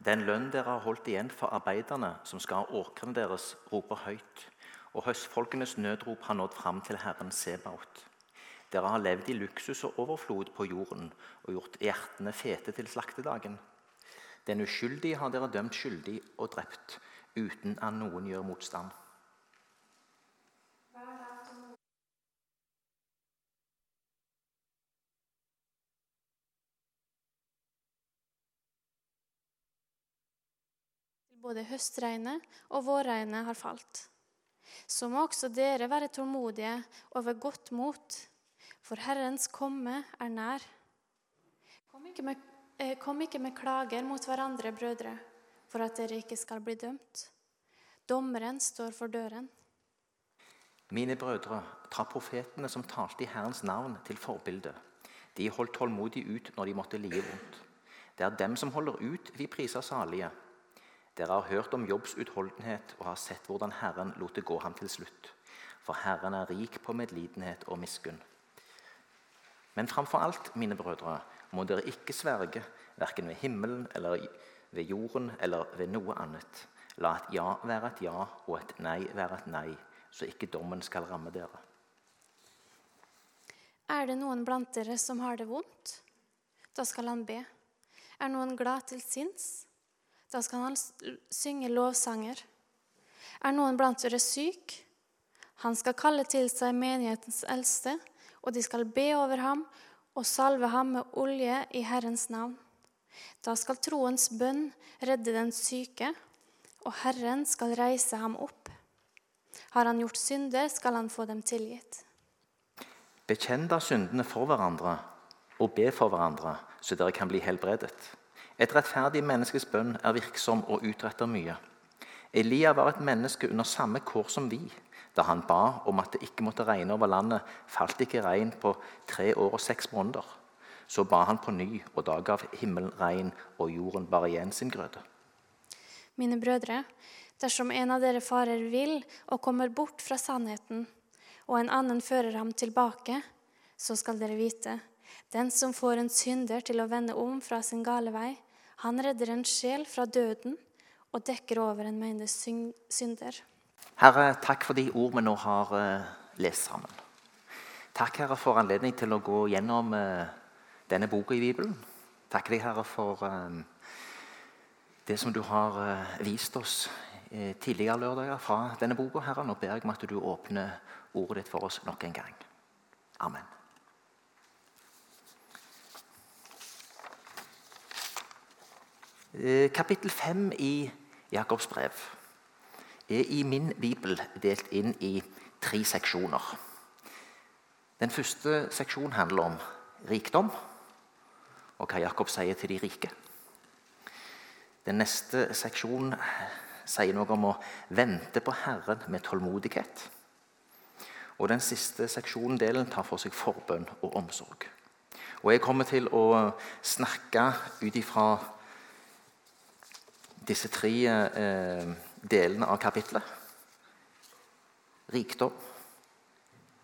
Den lønn dere har holdt igjen for arbeiderne som skal ha åkrene deres, roper høyt, og høstfolkenes nødrop har nådd fram til Herren Sebaot. Dere har levd i luksus og overflod på jorden og gjort hjertene fete til slaktedagen. Den uskyldige har dere dømt skyldig og drept, uten at noen gjør motstand. Både høstregnet og vårregnet har falt. Så må også dere være tålmodige og ved godt mot, for Herrens komme er nær. Kom ikke, med, eh, kom ikke med klager mot hverandre, brødre, for at dere ikke skal bli dømt. Dommeren står for døren. Mine brødre, ta profetene som talte i Herrens navn, til forbilde. De holdt tålmodig ut når de måtte lide vondt. Det er dem som holder ut, vi priser salige. Dere har hørt om Jobbs utholdenhet og har sett hvordan Herren lot det gå ham til slutt. For Herren er rik på medlidenhet og miskunn. Men framfor alt, mine brødre, må dere ikke sverge, verken ved himmelen eller ved jorden eller ved noe annet. La et ja være et ja og et nei være et nei, så ikke dommen skal ramme dere. Er det noen blant dere som har det vondt? Da skal han be. Er noen glad til sinns? Da skal han synge lovsanger. Er noen blant dere syk? Han skal kalle til seg menighetens eldste, og de skal be over ham og salve ham med olje i Herrens navn. Da skal troens bønn redde den syke, og Herren skal reise ham opp. Har han gjort synder, skal han få dem tilgitt. Bekjenn da syndene for hverandre og be for hverandre, så dere kan bli helbredet. Et rettferdig menneskes bønn er virksom og utretter mye. Elia var et menneske under samme kår som vi. Da han ba om at det ikke måtte regne over landet, falt ikke regn på tre år og seks måneder. Så ba han på ny, og da gav himmelen regn, og jorden bar igjen sin grøde. Mine brødre, dersom en av dere farer vill og kommer bort fra sannheten, og en annen fører ham tilbake, så skal dere vite, den som får en synder til å vende om fra sin gale vei, han redder en sjel fra døden og dekker over en mengde synder. Herre, takk for de ord vi nå har uh, lest sammen. Takk, Herre, for anledning til å gå gjennom uh, denne boka i Bibelen. Takk deg, Herre, for uh, det som du har vist oss tidligere lørdager fra denne boka. Herre. Nå ber jeg om at du åpner ordet ditt for oss nok en gang. Amen. Kapittel 5 i Jakobs brev er i min bibel delt inn i tre seksjoner. Den første seksjonen handler om rikdom og hva Jakob sier til de rike. Den neste seksjonen sier noe om å vente på Herren med tålmodighet. Og Den siste seksjonen delen tar for seg forbønn og omsorg. Og Jeg kommer til å snakke ut ifra disse tre eh, delene av kapitlet. Rikdom,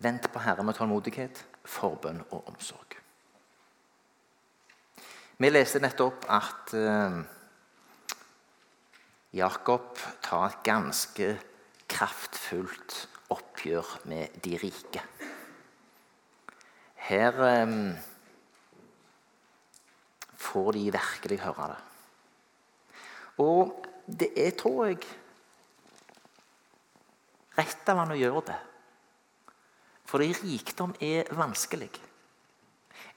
vent på Herre med tålmodighet, forbønn og omsorg. Vi leste nettopp at eh, Jakob tar et ganske kraftfullt oppgjør med de rike. Her eh, får de virkelig høre det. Og det er, tror jeg, rett av han å gjøre det. Fordi rikdom er vanskelig.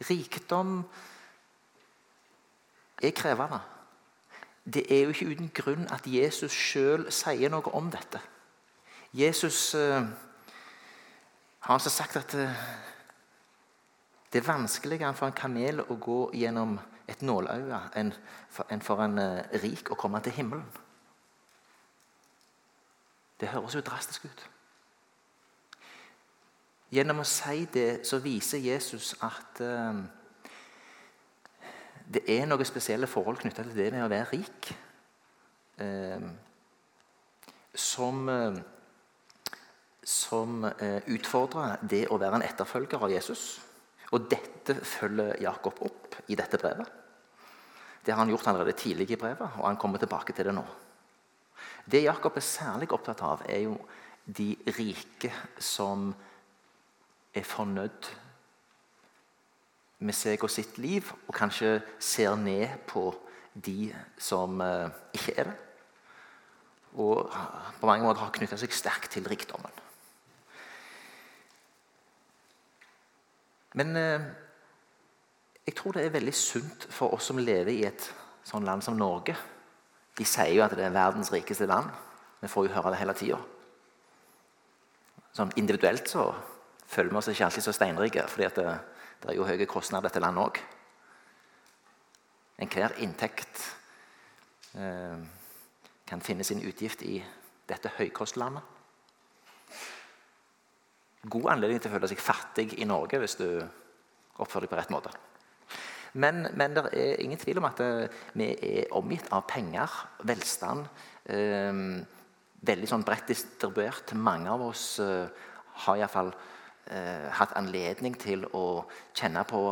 Rikdom er krevende. Det er jo ikke uten grunn at Jesus sjøl sier noe om dette. Jesus uh, har altså sagt at uh, det er vanskeligere for en kamel å gå gjennom et nåløye enn for en uh, rik å komme til himmelen. Det høres jo drastisk ut. Gjennom å si det så viser Jesus at uh, det er noen spesielle forhold knytta til det med å være rik. Uh, som, som utfordrer det å være en etterfølger av Jesus. Og dette følger Jakob opp i dette brevet. Det har han gjort allerede tidlig i brevet, og han kommer tilbake til det nå. Det Jakob er særlig opptatt av, er jo de rike som er fornøyd med seg og sitt liv, og kanskje ser ned på de som eh, ikke er det. Og på mange måter har knytta seg sterkt til rikdommen. Men eh, jeg tror det er veldig sunt for oss som lever i et sånn land som Norge. De sier jo at det er verdens rikeste land. Vi får jo høre det hele tida. Sånn individuelt så føler vi oss ikke alltid så steinrike. fordi det, det, er jo høye kostnader i dette landet òg. Enhver inntekt eh, kan finne sin utgift i dette høykostlandet. God anledning til å føle seg fattig i Norge hvis du oppfører deg på rett måte. Men, men det er ingen tvil om at eh, vi er omgitt av penger, velstand. Eh, veldig sånn bredt distribuert. Mange av oss eh, har iallfall eh, hatt anledning til å kjenne på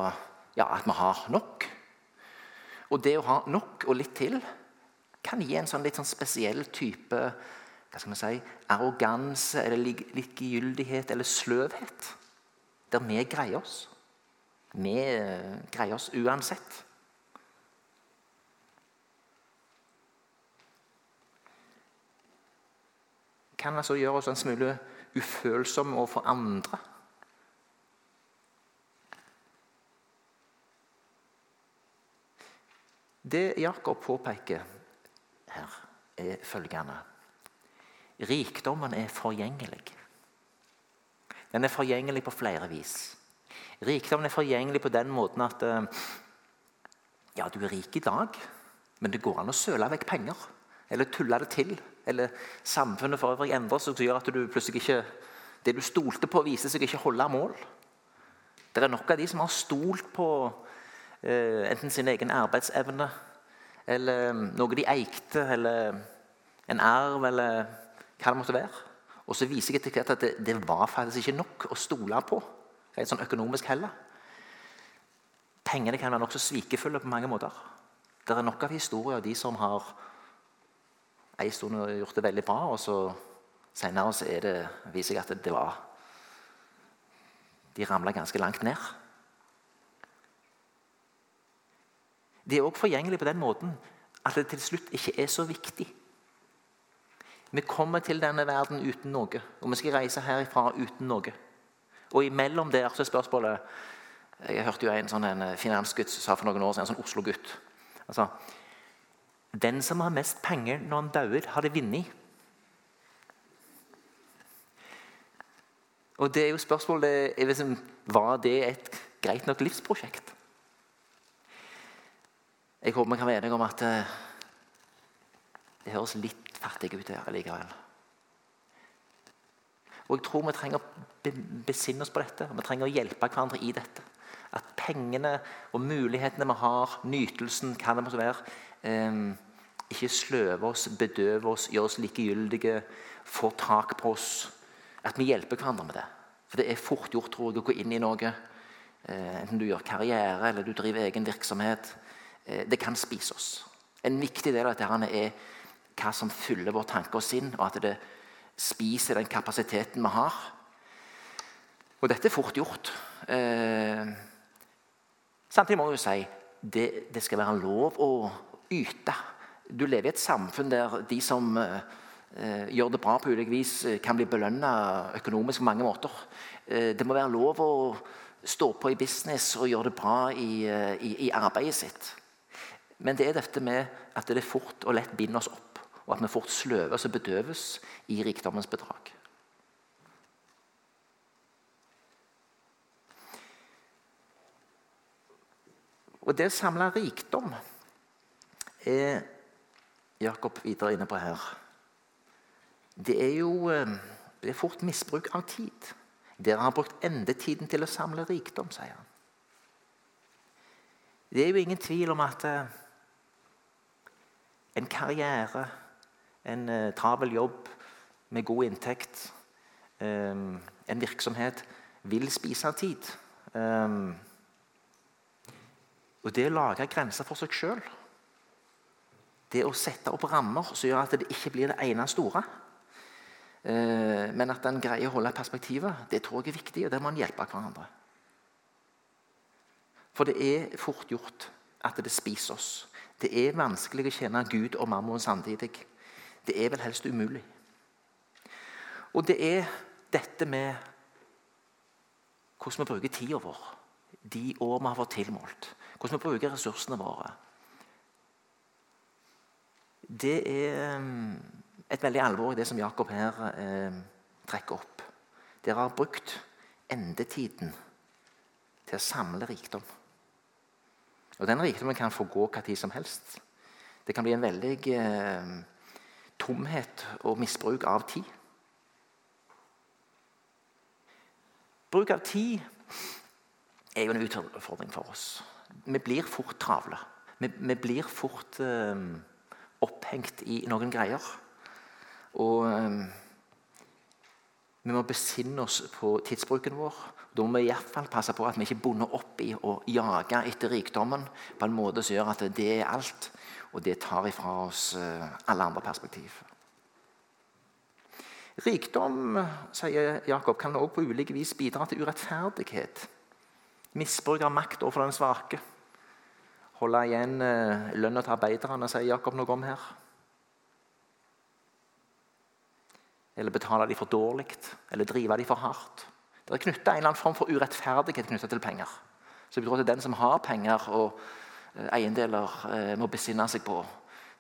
ja, at vi har nok. Og det å ha nok og litt til kan gi en sånn litt sånn spesiell type hva skal man si, arroganse eller likegyldighet eller sløvhet. Der vi greier oss. Vi greier oss uansett. Kan altså gjøre oss en smule ufølsomme overfor andre. Det Jakob påpeker her, er følgende Rikdommen er forgjengelig. Den er forgjengelig på flere vis. Rikdommen er forgjengelig på den måten at eh, ja, du er rik i dag, men det går an å søle vekk penger. Eller tulle det til. Eller samfunnet for øvrig endrer seg, som gjør at du plutselig ikke Det du stolte på, viser seg ikke holde mål. Det er nok av de som har stolt på eh, enten sin egen arbeidsevne eller noe de eikte, eller en arv, eller hva det måtte være. Og så viser jeg etter at det, det, var faktisk ikke nok å stole på rent sånn økonomisk heller. Pengene kan være nokså svikefulle på mange måter. Det er nok av historier av de som har en stund gjort det veldig bra, og så senere så det, viser jeg at det var De ramla ganske langt ned. Det er òg forgjengelig på den måten at det til slutt ikke er så viktig. Vi kommer til denne verden uten noe, og vi skal reise herifra uten noe. Og imellom der så er spørsmålet Jeg hørte jo en sånn en finansgutt sa for noen år siden, en sånn Oslo-gutt. Altså, den som har mest penger når han dauer, har det vunnet. Og det er jo spørsmålet liksom, Var det et greit nok livsprosjekt? Jeg håper vi kan være enige om at eh, det høres litt fattig ut her likevel. Og jeg tror vi trenger å besinne oss på dette. og Vi trenger å hjelpe hverandre i dette. At pengene og mulighetene vi har, nytelsen, hva det måtte være, eh, ikke sløver oss, bedøver oss, gjør oss likegyldige, får tak på oss. At vi hjelper hverandre med det. For det er fort gjort tror jeg, å gå inn i noe. Eh, enten du gjør karriere eller du driver egen virksomhet Eh, det kan spise oss. En viktig del av dette er hva som fyller vår tanke og sinn, og at det spiser den kapasiteten vi har. Og dette er fort gjort. Eh, samtidig må jeg jo si det, det skal være lov å yte. Du lever i et samfunn der de som eh, eh gjør det bra på ulike vis, eh, kan bli belønna økonomisk på mange måter. Eh, det må være lov å stå på i business og gjøre det bra i, i, i arbeidet sitt. Men det er dette med at det er fort og lett binder oss opp, og at vi fort sløves og bedøves i rikdommens bedrag. Og det å samle rikdom er Jakob videre inne på her. Det er jo eh, det er fort misbruk av tid. Dere har brukt endetiden til å samle rikdom, sier han. Det er jo ingen tvil om at eh, en karriere, en uh, travel jobb med god inntekt, um, en virksomhet, vil spise tid. Um, og det å lage grenser for seg sjøl Det å sette opp rammer som gjør at det ikke blir det ene store, eh, men at en greier å holde perspektivet, det tror jeg er viktig, og der må en hjelpe hverandre. For det er fort gjort at det spiser oss. Det er vanskelig å tjene Gud og mammon samtidig. Det er vel helst umulig. Og det er dette med hvordan vi bruker tida vår, de år vi har fått tilmålt. Hvordan vi bruker ressursene våre. Det er mm, et veldig alvor i det som Jakob her eh, trekker opp. Dere har brukt endetiden til å samle rikdom. Og Den rikdommen kan få gå hva tid som helst. Det kan bli en veldig eh, tomhet og misbruk av tid. Bruk av tid er jo en utfordring for oss. Vi blir fort travle. Vi, vi blir fort eh, opphengt i noen greier. Og eh, vi må besinne oss på tidsbruken vår. Da må vi i hvert fall passe på at vi ikke er bundet opp i å jage etter rikdommen på en måte som gjør at det er alt, og det tar ifra oss eh, alle andre perspektiv. Rikdom sier Jakob, kan også på ulike vis bidra til urettferdighet. Misbruk av makt overfor den svake. Holde igjen eh, lønna til arbeiderne, sier Jakob noe om her. Eller betale de for dårlig, eller drive de for hardt. Det er knytta en eller annen form for urettferdighet knytta til penger. Så det betyr at den som har penger og eiendeler, eh, må besinne seg på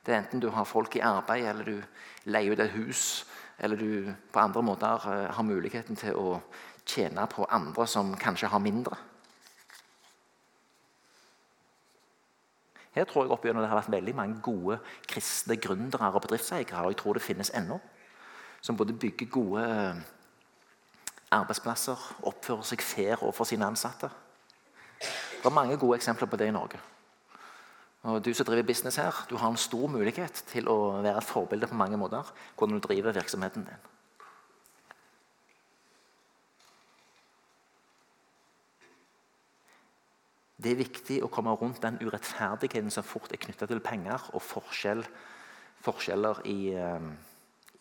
det er enten du har folk i arbeid, eller du leier ut et hus eller du på andre måter eh, har muligheten til å tjene på andre som kanskje har mindre. Her tror jeg opp det har vært veldig mange gode kristne gründere og bedriftseiere. og jeg tror det finnes ennå, Som både bygger gode eh, arbeidsplasser, oppfører seg fair overfor sine ansatte. Det er mange gode eksempler på det i Norge. Og Du som driver business her, du har en stor mulighet til å være et forbilde på mange måter. Hvordan du driver virksomheten din. Det er viktig å komme rundt den urettferdigheten som fort er knytta til penger og forskjell, forskjeller i, eh,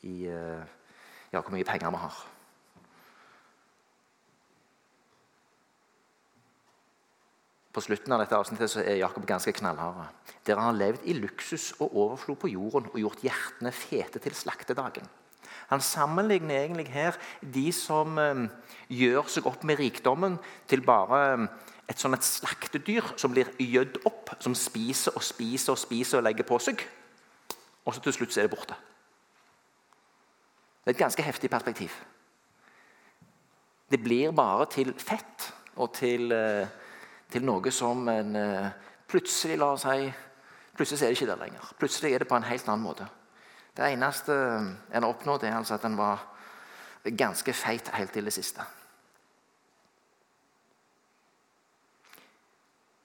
i eh, ja, hvor mye penger vi har. På slutten av dette avsnittet så er Jakob ganske knallhard. Dere har levd i luksus og overflod på jorden og gjort hjertene fete til slaktedagen. Han sammenligner egentlig her de som eh, gjør seg opp med rikdommen, til bare eh, et sånn et slaktedyr som blir gjødd opp, som spiser og spiser og spiser og legger på seg. Og så til slutt så er det borte. Det er et ganske heftig perspektiv. Det blir bare til fett og til eh, til noe som en eh, plutselig la seg Plutselig er det ikke der lenger. Plutselig er det på en helt annen måte. Det eneste en har oppnådd, er altså at en var ganske feit helt til det siste.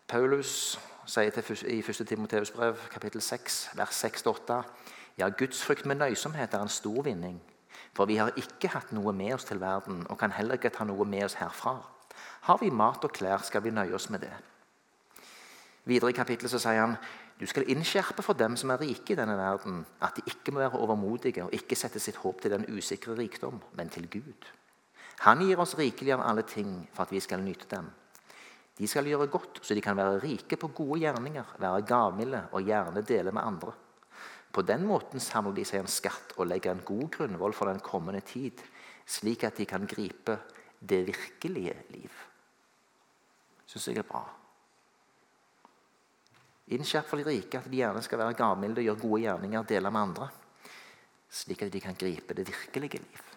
Paulus sier til, i 1. Timoteus brev, kapittel 6, vers 6-8.: Ja, gudsfrykt med nøysomhet er en stor vinning. For vi har ikke hatt noe med oss til verden, og kan heller ikke ta noe med oss herfra. Har vi mat og klær, skal vi nøye oss med det. Videre i kapittelet så sier han du skal innskjerpe for dem som er rike i denne verden, at de ikke må være overmodige og ikke sette sitt håp til den usikre rikdom, men til Gud. Han gir oss rikelig av alle ting for at vi skal nyte dem. De skal gjøre godt, så de kan være rike på gode gjerninger, være gavmilde og gjerne dele med andre. På den måten samler de seg en skatt og legger en god grunnvoll for den kommende tid, slik at de kan gripe det virkelige liv syns jeg er bra. Innskjerp for de rike at de gjerne skal være gavmilde, og gjøre gode gjerninger, og dele med andre. Slik at de kan gripe det virkelige liv.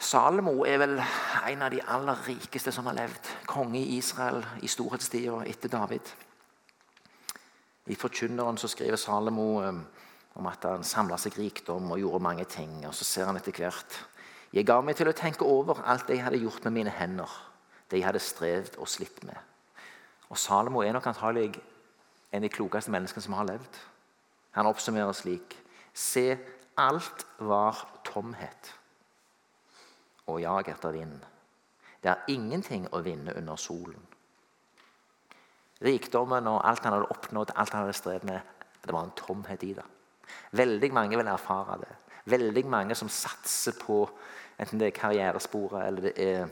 Salomo er vel en av de aller rikeste som har levd. Konge i Israel i storhetstida etter David. I Forkynneren så skriver Salomo um, om at han samla seg rikdom og gjorde mange ting. Og så ser han etter hvert Jeg ga meg til å tenke over alt det jeg hadde gjort med mine hender det jeg hadde strevd og slitt med. Og Salomo er nok antagelig en av de klokeste menneskene som har levd. Han oppsummerer slik Se, alt var tomhet og jag etter vind. Det er ingenting å vinne under solen. Rikdommen og alt han hadde oppnådd, alt han hadde strevd med, det var en tomhet i det. Veldig mange vil erfare det. Veldig mange som satser på enten det er karrieresporet eller det er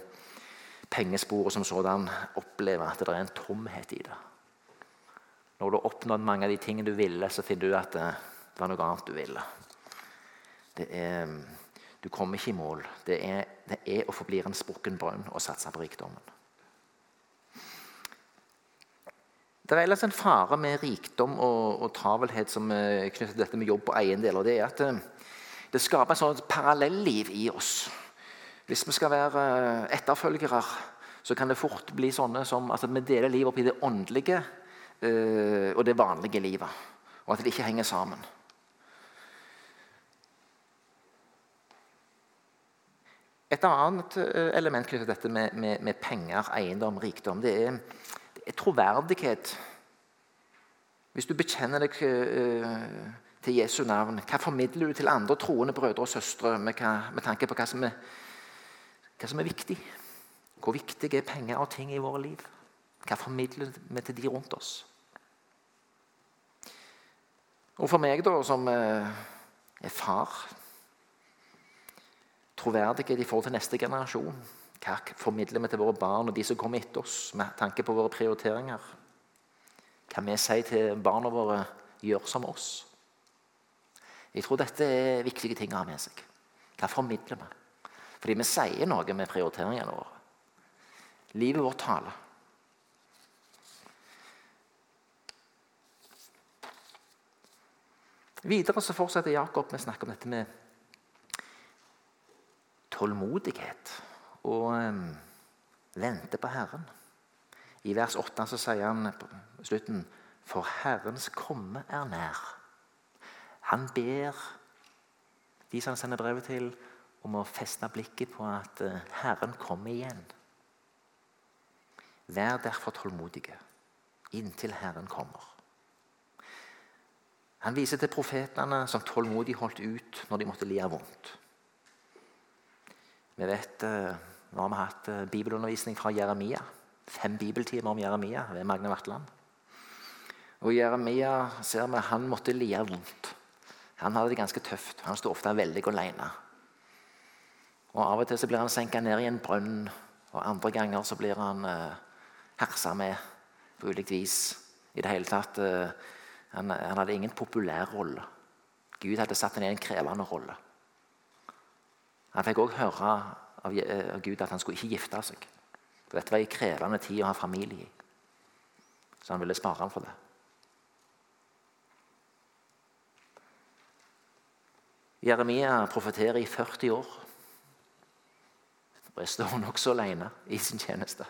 pengesporet som sådan, opplever at det er en tomhet i det. Når du har oppnådd mange av de tingene du ville, så finner du at det, det var noe annet du ville. Er, du kommer ikke i mål. Det er, det er og forblir en sprukken brønn og satse på rikdommen. Det er ellers en fare med rikdom og, og travelhet som er knyttet til dette med jobb og eiendeler. Det er at det, det skaper et sånt parallelliv i oss. Hvis vi skal være etterfølgere, så kan det fort bli sånne som at vi deler livet opp i det åndelige øh, og det vanlige livet. Og at det ikke henger sammen. Et annet øh, element knyttet til dette med, med, med, penger, eiendom, rikdom, det er, det er, troverdighet. Hvis du bekjenner deg til Jesu navn, hva formidler du til andre troende brødre og søstre med, hva, med tanke på hva som, er, hva som, er, viktig? Hvor viktig er penger og ting i våre liv? Hva formidler vi til de rundt oss? Og for meg, da, som uh, er far troverdighet i forhold til neste generasjon. Hva formidler vi til våre barn og de som kommer etter oss, med tanke på våre prioriteringer? Hva vi sier til barna våre, gjør som oss. Jeg tror dette er viktige ting å ha med seg. Hva formidler vi? Fordi vi sier noe med prioriteringene våre. Livet vårt taler. Videre så fortsetter Jakob med å snakke om dette med tålmodighet og um, vente på Herren. I vers 8 så sier han på slutten For Herrens komme er nær. Han ber de som han sender brevet til, om å feste blikket på at uh, Herren kommer igjen. Vær derfor tålmodige inntil Herren kommer. Han viser til profetene som tålmodig holdt ut når de måtte lide vondt. Vi vet, eh, Nå har vi hatt eh, bibelundervisning fra Jeremia. Fem bibeltimer om Jeremia ved Magne Vatland. Og Jeremia ser vi, han måtte lide vondt. Han hadde det ganske tøft. Han sto ofte veldig alene. Og Av og til så blir han senka ned i en brønn, og andre ganger så blir han eh, hersa med på ulikt vis. I det hele tatt, eh, han, han, hadde ingen populær rolle. Gud hadde satt ham i en krevende rolle. Han fikk òg høre av, eh, av, Gud at han skulle ikke gifte seg. For dette var en krevende tid å ha familie i. Så han ville spare ham for det. Jeremia profeterer i 40 år. Jeg står nokså alene i sin tjeneste.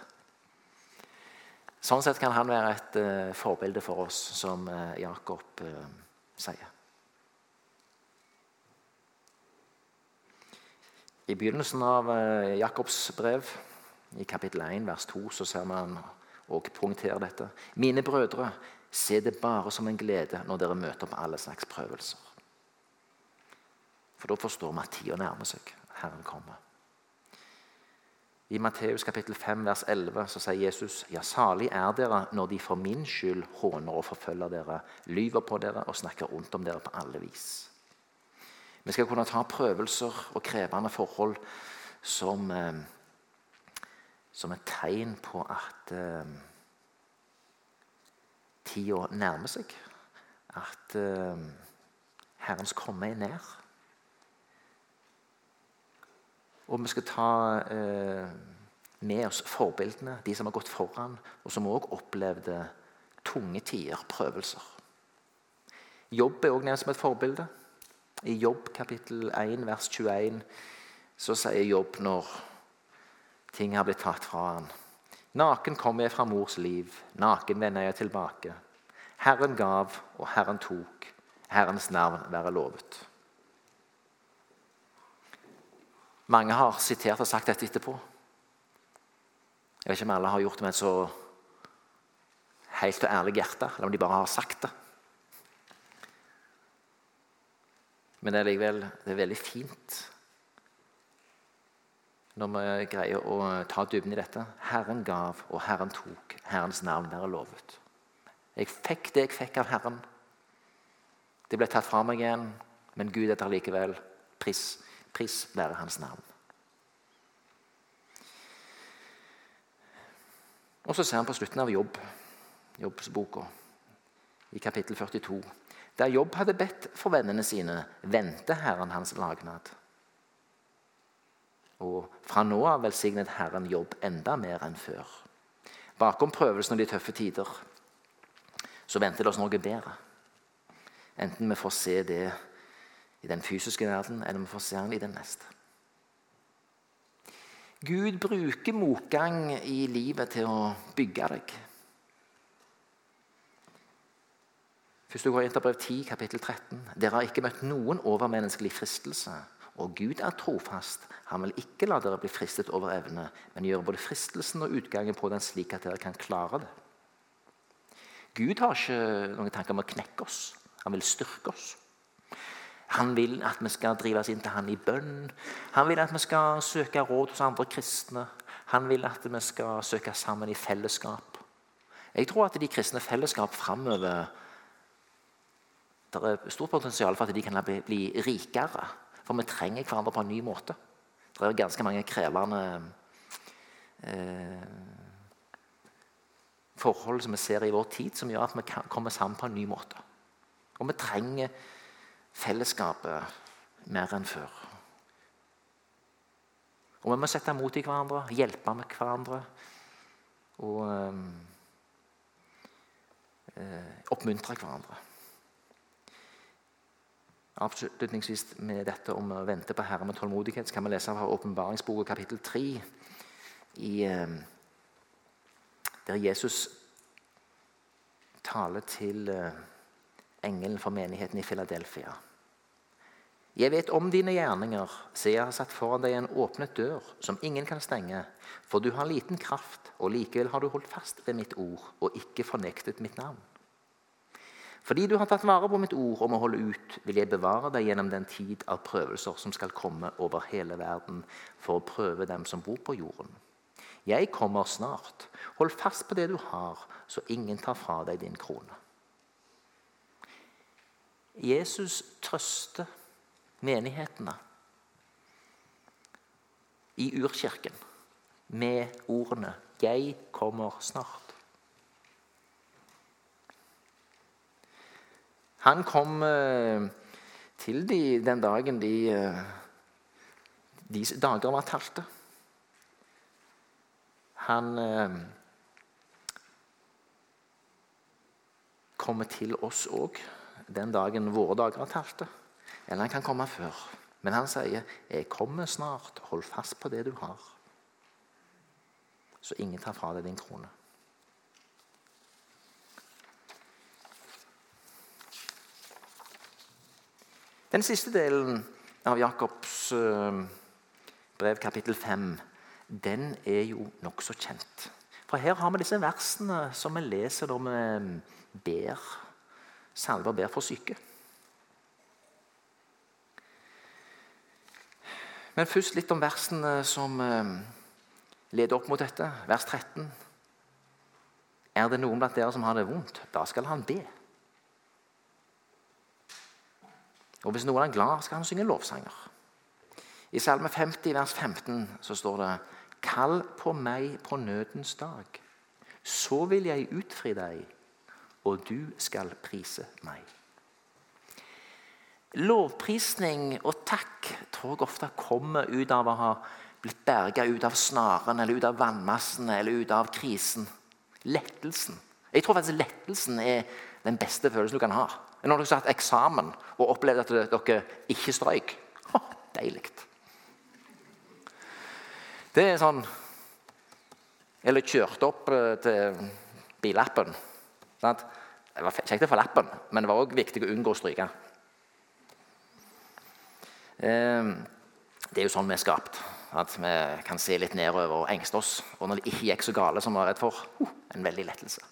Sånn sett kan han være et uh, forbilde for oss, som uh, Jakob uh, sier. I begynnelsen av Jakobs brev, i kapittel 1, vers 2, så ser man og poengterer dette. Mine brødre, se det bare som en glede når dere møter på alle slags prøvelser. For da forstår vi at tida nærmer seg. Herren kommer. I Matteus kapittel 5, vers 11 så sier Jesus.: Ja, salig er dere når de for min skyld håner og forfølger dere, lyver på dere og snakker rundt om dere på alle vis. Vi skal kunne ta prøvelser og krevende forhold som, eh, som et tegn på at eh, tida nærmer seg. At eh, Herrens komme er nær. Og vi skal ta eh, med oss forbildene, de som har gått foran, og som òg opplevde tunge tider, prøvelser. Jobb er òg nevnt som et forbilde. I Jobb kapittel 1 vers 21 så sier Jobb når ting har blitt tatt fra han. Naken kom jeg fra mors liv, naken vender jeg tilbake. Herren gav, og Herren tok. Herrens navn være lovet. Mange har sitert og sagt dette etterpå. Jeg vet ikke om alle har gjort det med et så helt og ærlig hjerte, eller om de bare har sagt det. Men det er likevel det er veldig fint når vi greier å ta dybden i dette. Herren gav, og Herren tok. Herrens navn være lovet. Jeg fikk det jeg fikk av Herren. Det ble tatt fra meg igjen, men Gud er der likevel. Pris, pris være Hans navn. Og så ser han på slutten av Jobb, Jobbsboka, i kapittel 42. Der Jobb hadde bedt for vennene sine, vendte Herren hans lagnad. Og fra nå av velsignet Herren Jobb enda mer enn før. Bakom prøvelsen og de tøffe tider så venter det oss noe bedre. Enten vi får se det i den fysiske verden, eller vi får se den i den neste. Gud bruker motgang i livet til å bygge deg. Første Korinterbrev 10, kapittel 13. Dere har ikke møtt noen overmenneskelig fristelse. Og Gud er trofast. Han vil ikke la dere bli fristet over evne, men gjøre både fristelsen og utgangen på den slik at dere kan klare det. Gud har ikke noen tanker om å knekke oss. Han vil styrke oss. Han vil at vi skal drive oss inn til han i bønn. Han vil at vi skal søke råd hos andre kristne. Han vil at vi skal søke sammen i fellesskap. Jeg tror at de kristne fellesskap framover Det er stort potensial for at de kan bli, rikere. For vi trenger hverandre på en ny måte. Det er ganske mange krevende eh, forhold som vi ser i vår tid, som gjør at vi kommer sammen på en ny måte. Og vi trenger fellesskapet mer enn før. Og vi må sette mot i hverandre, hjelpe med hverandre og eh, oppmuntre hverandre. Avslutningsvis med dette om å vente på Herre med tålmodighet så kan vi lese fra Åpenbaringsboka kapittel 3, i, eh, der Jesus taler til eh, engelen for menigheten i Filadelfia. Jeg vet om dine gjerninger, se jeg har satt foran deg en åpnet dør som ingen kan stenge. For du har liten kraft, og likevel har du holdt fast ved mitt ord og ikke fornektet mitt navn. Fordi du har tatt vare på mitt ord om å holde ut, vil jeg bevare deg gjennom den tid av prøvelser som skal komme over hele verden, for å prøve dem som bor på jorden. Jeg kommer snart. Hold fast på det du har, så ingen tar fra deg din krone. Jesus trøster menighetene i urkirken med ordene 'Jeg kommer snart'. Han kom eh, til de den dagen de, eh, de dager var talte. Han eh, kommer til oss òg den dagen våre dager er talte. Eller han kan komme før. Men han sier, 'Jeg kommer snart. Hold fast på det du har.' Så ingen tar fra deg din krone. Den siste delen av Jakobs eh, brev, kapittel 5, den er jo nokså kjent. For her har vi disse versene som vi leser når vi ber salver ber for syke. Men først litt om versene som eh, leder opp mot dette. Vers 13. Er det noen blant dere som har det vondt, da skal han be. Og hvis noen er glad, skal han synge lovsanger. I Salme 50, vers 15, så står det Kall på meg på nødens dag, så vil jeg utfri deg og du skal prise meg. Lovprisning og takk tror jeg ofte kommer ut av å ha blitt berga ut av snaren, eller ut av vannmassen eller ut av krisen. Lettelsen. Jeg tror faktisk lettelsen er den beste følelsen du kan ha. Når dere har hatt eksamen og opplevd at dere ikke strøyk. Oh, Deilig. Det er sånn Eller kjørte opp eh, til billappen. Sant? Det var kjekt å få lappen, men det var òg viktig å unngå å stryke. Ehm, det er jo sånn vi er skapt. At vi kan se litt nedover og engste oss. Og når det ikke gikk så gale som vi var redd for, uh, en veldig lettelse.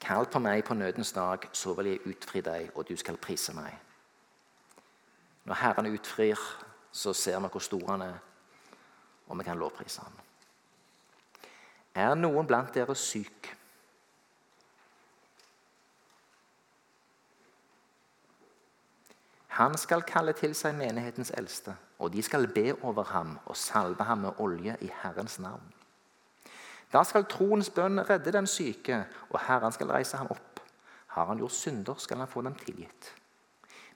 Kall på meg på nødens dag, så vil jeg utfri deg, og du skal prise meg. Når Herren utfrir, så ser vi hvor stor han er, og vi kan lovprise ham. Er noen blant dere syk? Han skal kalle til seg menighetens eldste, og de skal be over ham og salve ham med olje i Herrens navn. Da skal troens bønn redde den syke, og Herren skal reise ham opp. Har han gjort synder, skal han få dem tilgitt.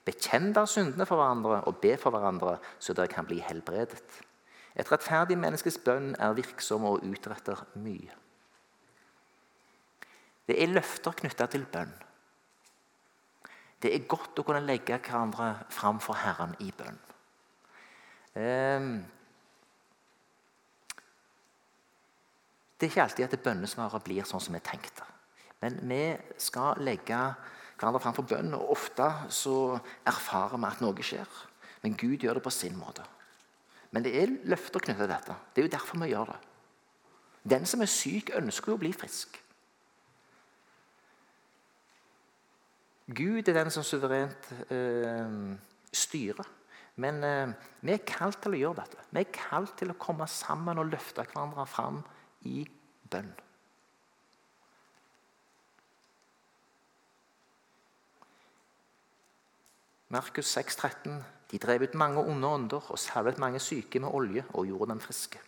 Bekjenn da syndene for hverandre og be for hverandre, så dere kan bli helbredet. Et rettferdig menneskes bønn er virksom og utretter mye. Det er løfter knytta til bønn. Det er godt å kunne legge hverandre fram for Herren i bønn. Ehm, det er ikke alltid at bønnesvaret blir sånn som vi tenkte. Men vi skal legge hverandre fram for bønn, og ofte så erfarer vi at noe skjer. Men Gud gjør det på sin måte. Men det er løfter knyttet til dette. Det er jo derfor vi gjør det. Den som er syk, ønsker jo å bli frisk. Gud er den som suverent eh, styrer. Men eh, vi er kalt til å gjøre dette. Vi er kalt til å komme sammen og løfte hverandre fram i bønn. Markus 6, 13. De drev ut mange onde ånder og salvet mange syke med olje og gjorde dem friske.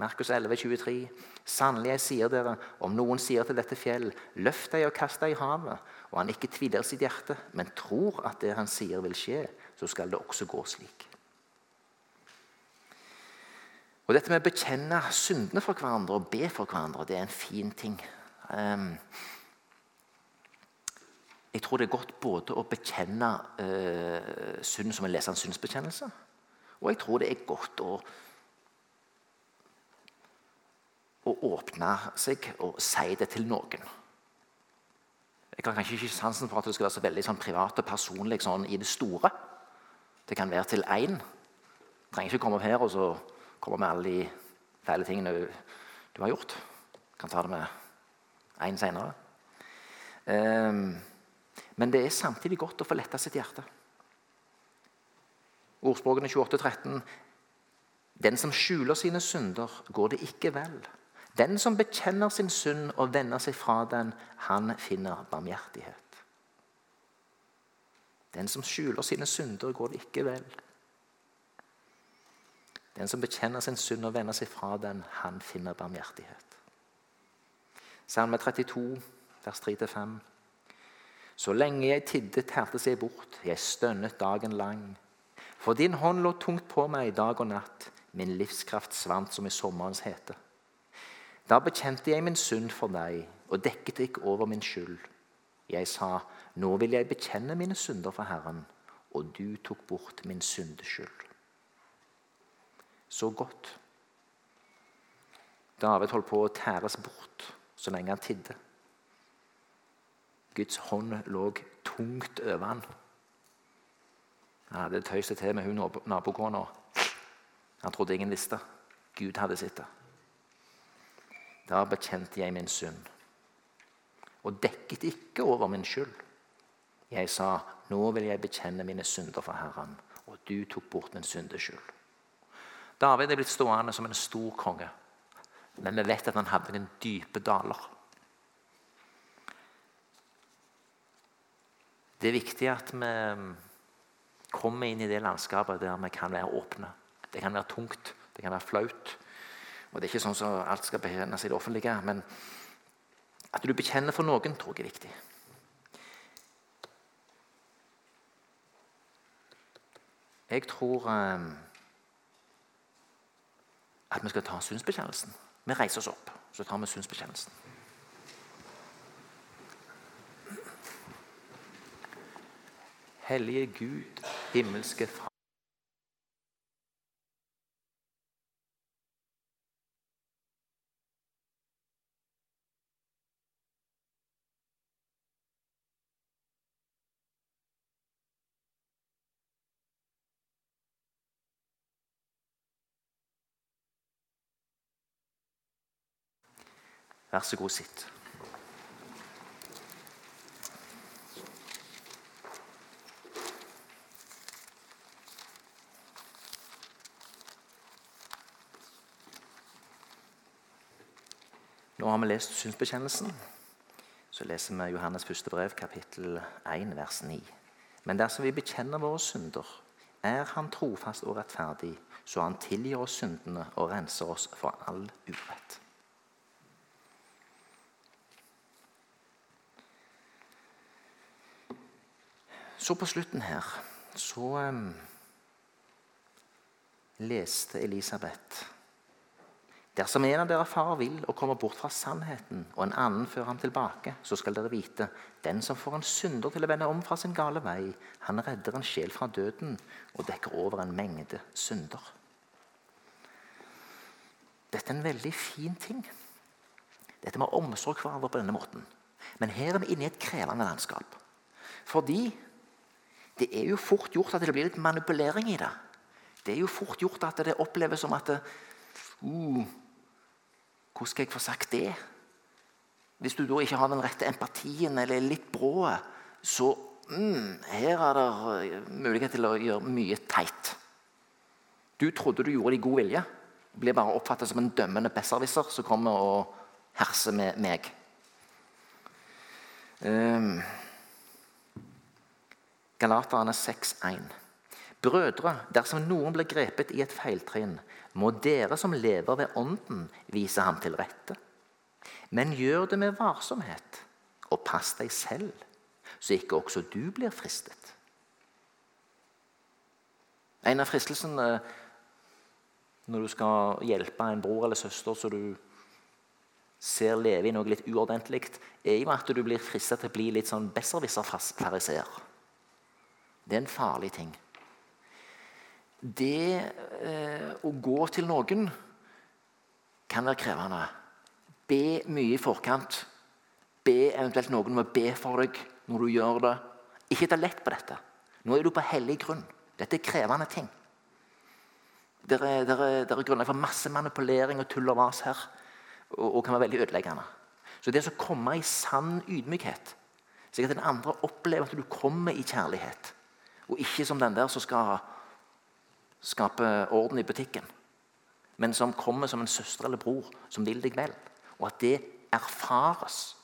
Markus 11, 23. Sannelig, jeg sier dere, om noen sier til dette fjell, løft deg og kast deg i havet, og han ikke tviler sitt hjerte, men tror at det han sier vil skje, så skal det også gå slik. Og Dette med å bekjenne syndene for hverandre og be for hverandre, det er en fin ting. Um, jeg tror det er godt både å bekjenne uh, synd som en leser en syndsbekjennelse, og jeg tror det er godt å å åpne seg og si det til noen. Jeg har kanskje ikke sansen for at det skal være så veldig sånn privat og personlig sånn i det store. Det kan være til én. Trenger ikke komme opp her og så komme med alle de feile tingene du har gjort. Du kan ta det med én seinere. Um, men det er samtidig godt å få letta sitt hjerte. Ordspråkene 28-13. Den som skjuler sine synder, går det ikke vel. Den som bekjenner sin synd og vender seg fra den, han finner barmhjertighet. Den som skjuler sine synder, går det ikke vel. Den som bekjenner sin synd og vender seg fra den, han finner barmhjertighet. Salme 32, vers 3-5. Så lenge jeg tidde, tærtes jeg bort, jeg stønnet dagen lang. For din hånd lå tungt på meg dag og natt, min livskraft svant som i sommerens hete. Da bekjente jeg min synd for deg og dekket ikke over min skyld. Jeg sa, nå vil jeg bekjenne mine synder for Herren, og du tok bort min syndeskyld. Så godt. David holdt på å tæres bort så lenge han tidde. Guds hånd lå tungt over han. Han hadde tøyst til med hun nabokona. Han trodde ingen visste. Gud hadde sett det. Da bekjente jeg min synd og dekket ikke over min skyld. Jeg sa, nå vil jeg bekjenne mine synder for Herren, og du tok bort min syndeskyld. David er blitt stående som en stor konge, men vi vet at han hadde noen dype daler. Det er viktig at vi kommer inn i det landskapet der vi kan være åpne. Det kan være tungt, det kan være flaut, og Det er ikke sånn som alt skal bekjennes i det offentlige, men at du bekjenner for noen, tror jeg er viktig. Jeg tror eh, at vi skal ta synsbekjennelsen. Vi reiser oss opp, så tar vi synsbekjennelsen. Hellige Gud, himmelske Far. Vær så god, sitt. Nå har vi lest synsbekjennelsen. Så leser vi Johannes første brev, kapittel 1, vers 9. Men dersom vi bekjenner våre synder, er Han trofast og rettferdig, så Han tilgir oss syndene og renser oss for all urett. Så på slutten her så um, leste Elisabeth Dersom en av dere farer vill og kommer bort fra sannheten, og en annen fører ham tilbake, så skal dere vite den som får en synder til å vende om fra sin gale vei, han redder en sjel fra døden og dekker over en mengde synder. Dette er en veldig fin ting. Dette med omsorg for hverandre på denne måten. Men her er vi inne i et krevende landskap. Fordi det er jo fort gjort at det blir litt manipulering i det. Det er jo fort gjort at det oppleves som at det, uh, hvordan skal jeg få sagt det? Hvis du da ikke har den rette empatien eller er litt brå, så mm, her er det eh, mulighet til å gjøre mye teit. Du trodde du gjorde det i god vilje. Blir bare oppfattet som en dømmende besserwisser som kommer og herser med meg. Um, Galaterne 6,1. Brødre, dersom noen blir grepet i et feiltrinn, må dere som lever ved Ånden, vise ham til rette. Men gjør det med varsomhet, og pass deg selv, så ikke også du blir fristet. En av fristelsene når du skal hjelpe en bror eller søster så du ser leve i noe litt uordentlig, er jo at du blir fristet til å bli litt sånn besserwisser-fariseer. Det er en farlig ting det eh, å gå til noen kan være krevende. Be mye i forkant. Be eventuelt noen om å be for deg når du gjør det. Ikke ta lett på dette. Nå er du på hellig grunn. Dette er krevende ting. Det er, er, er grunnlag for masse manipulering og tull og vas her. Og, og, kan være veldig ødeleggende. Så det å komme i sann ydmykhet, slik at den andre opplever at du kommer i kjærlighet, og ikke som den der som skal skape orden i butikken, men som kommer som en søster eller bror som vil deg vel. Og at det erfares.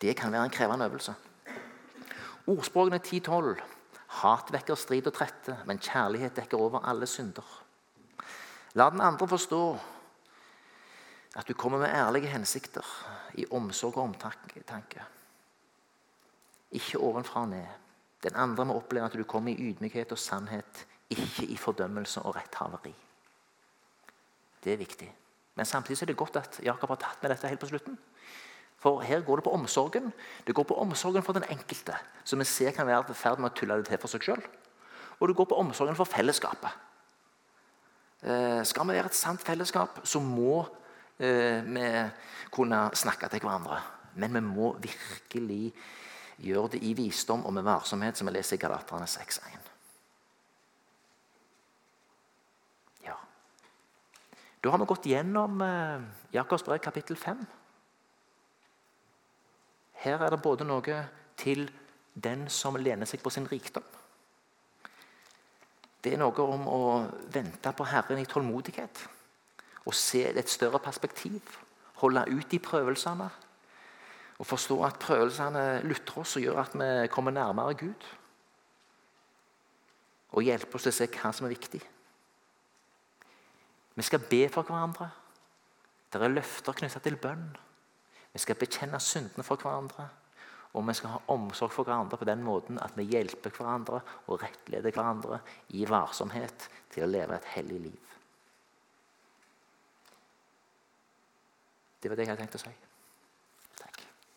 Det kan være en krevende øvelse. Ordspråkene 10-12. Hat vekker strid og trette, men kjærlighet dekker over alle synder. La den andre forstå at du kommer med ærlige hensikter, i omsorg og omtanke. Ikke ovenfra og ned. Den andre må oppleve at du kommer i ydmykhet og sannhet ikke i fordømmelse og retthaveri. Det er viktig. Men samtidig er det godt at Jakob har tatt med dette helt på slutten. For her går det på omsorgen. Det går på omsorgen for den enkelte, som vi ser kan være i ferd med å tulle det til for seg sjøl. Og det går på omsorgen for fellesskapet. Eh, skal vi være et sant fellesskap, så må eh, vi kunne snakke til hverandre. Men vi må virkelig gjøre det i visdom og med varsomhet, som vi leser i Galaterne 6.1. Da har vi gått gjennom eh, Jakobs brev kapittel 5. Her er det både noe til den som lener seg på sin rikdom. Det er noe om å vente på Herren i tålmodighet og se et større perspektiv. Holde ut i prøvelsene og forstå at prøvelsene lutter oss og gjør at vi kommer nærmere Gud. Og hjelper oss til å se hva som er viktig. Vi skal be for hverandre. Det er løfter knyttet til bønn. Vi skal bekjenne syndene for hverandre. Og vi skal ha omsorg for hverandre på den måten at vi hjelper hverandre og rettleder hverandre i varsomhet til å leve et hellig liv. Det var det jeg hadde tenkt å si.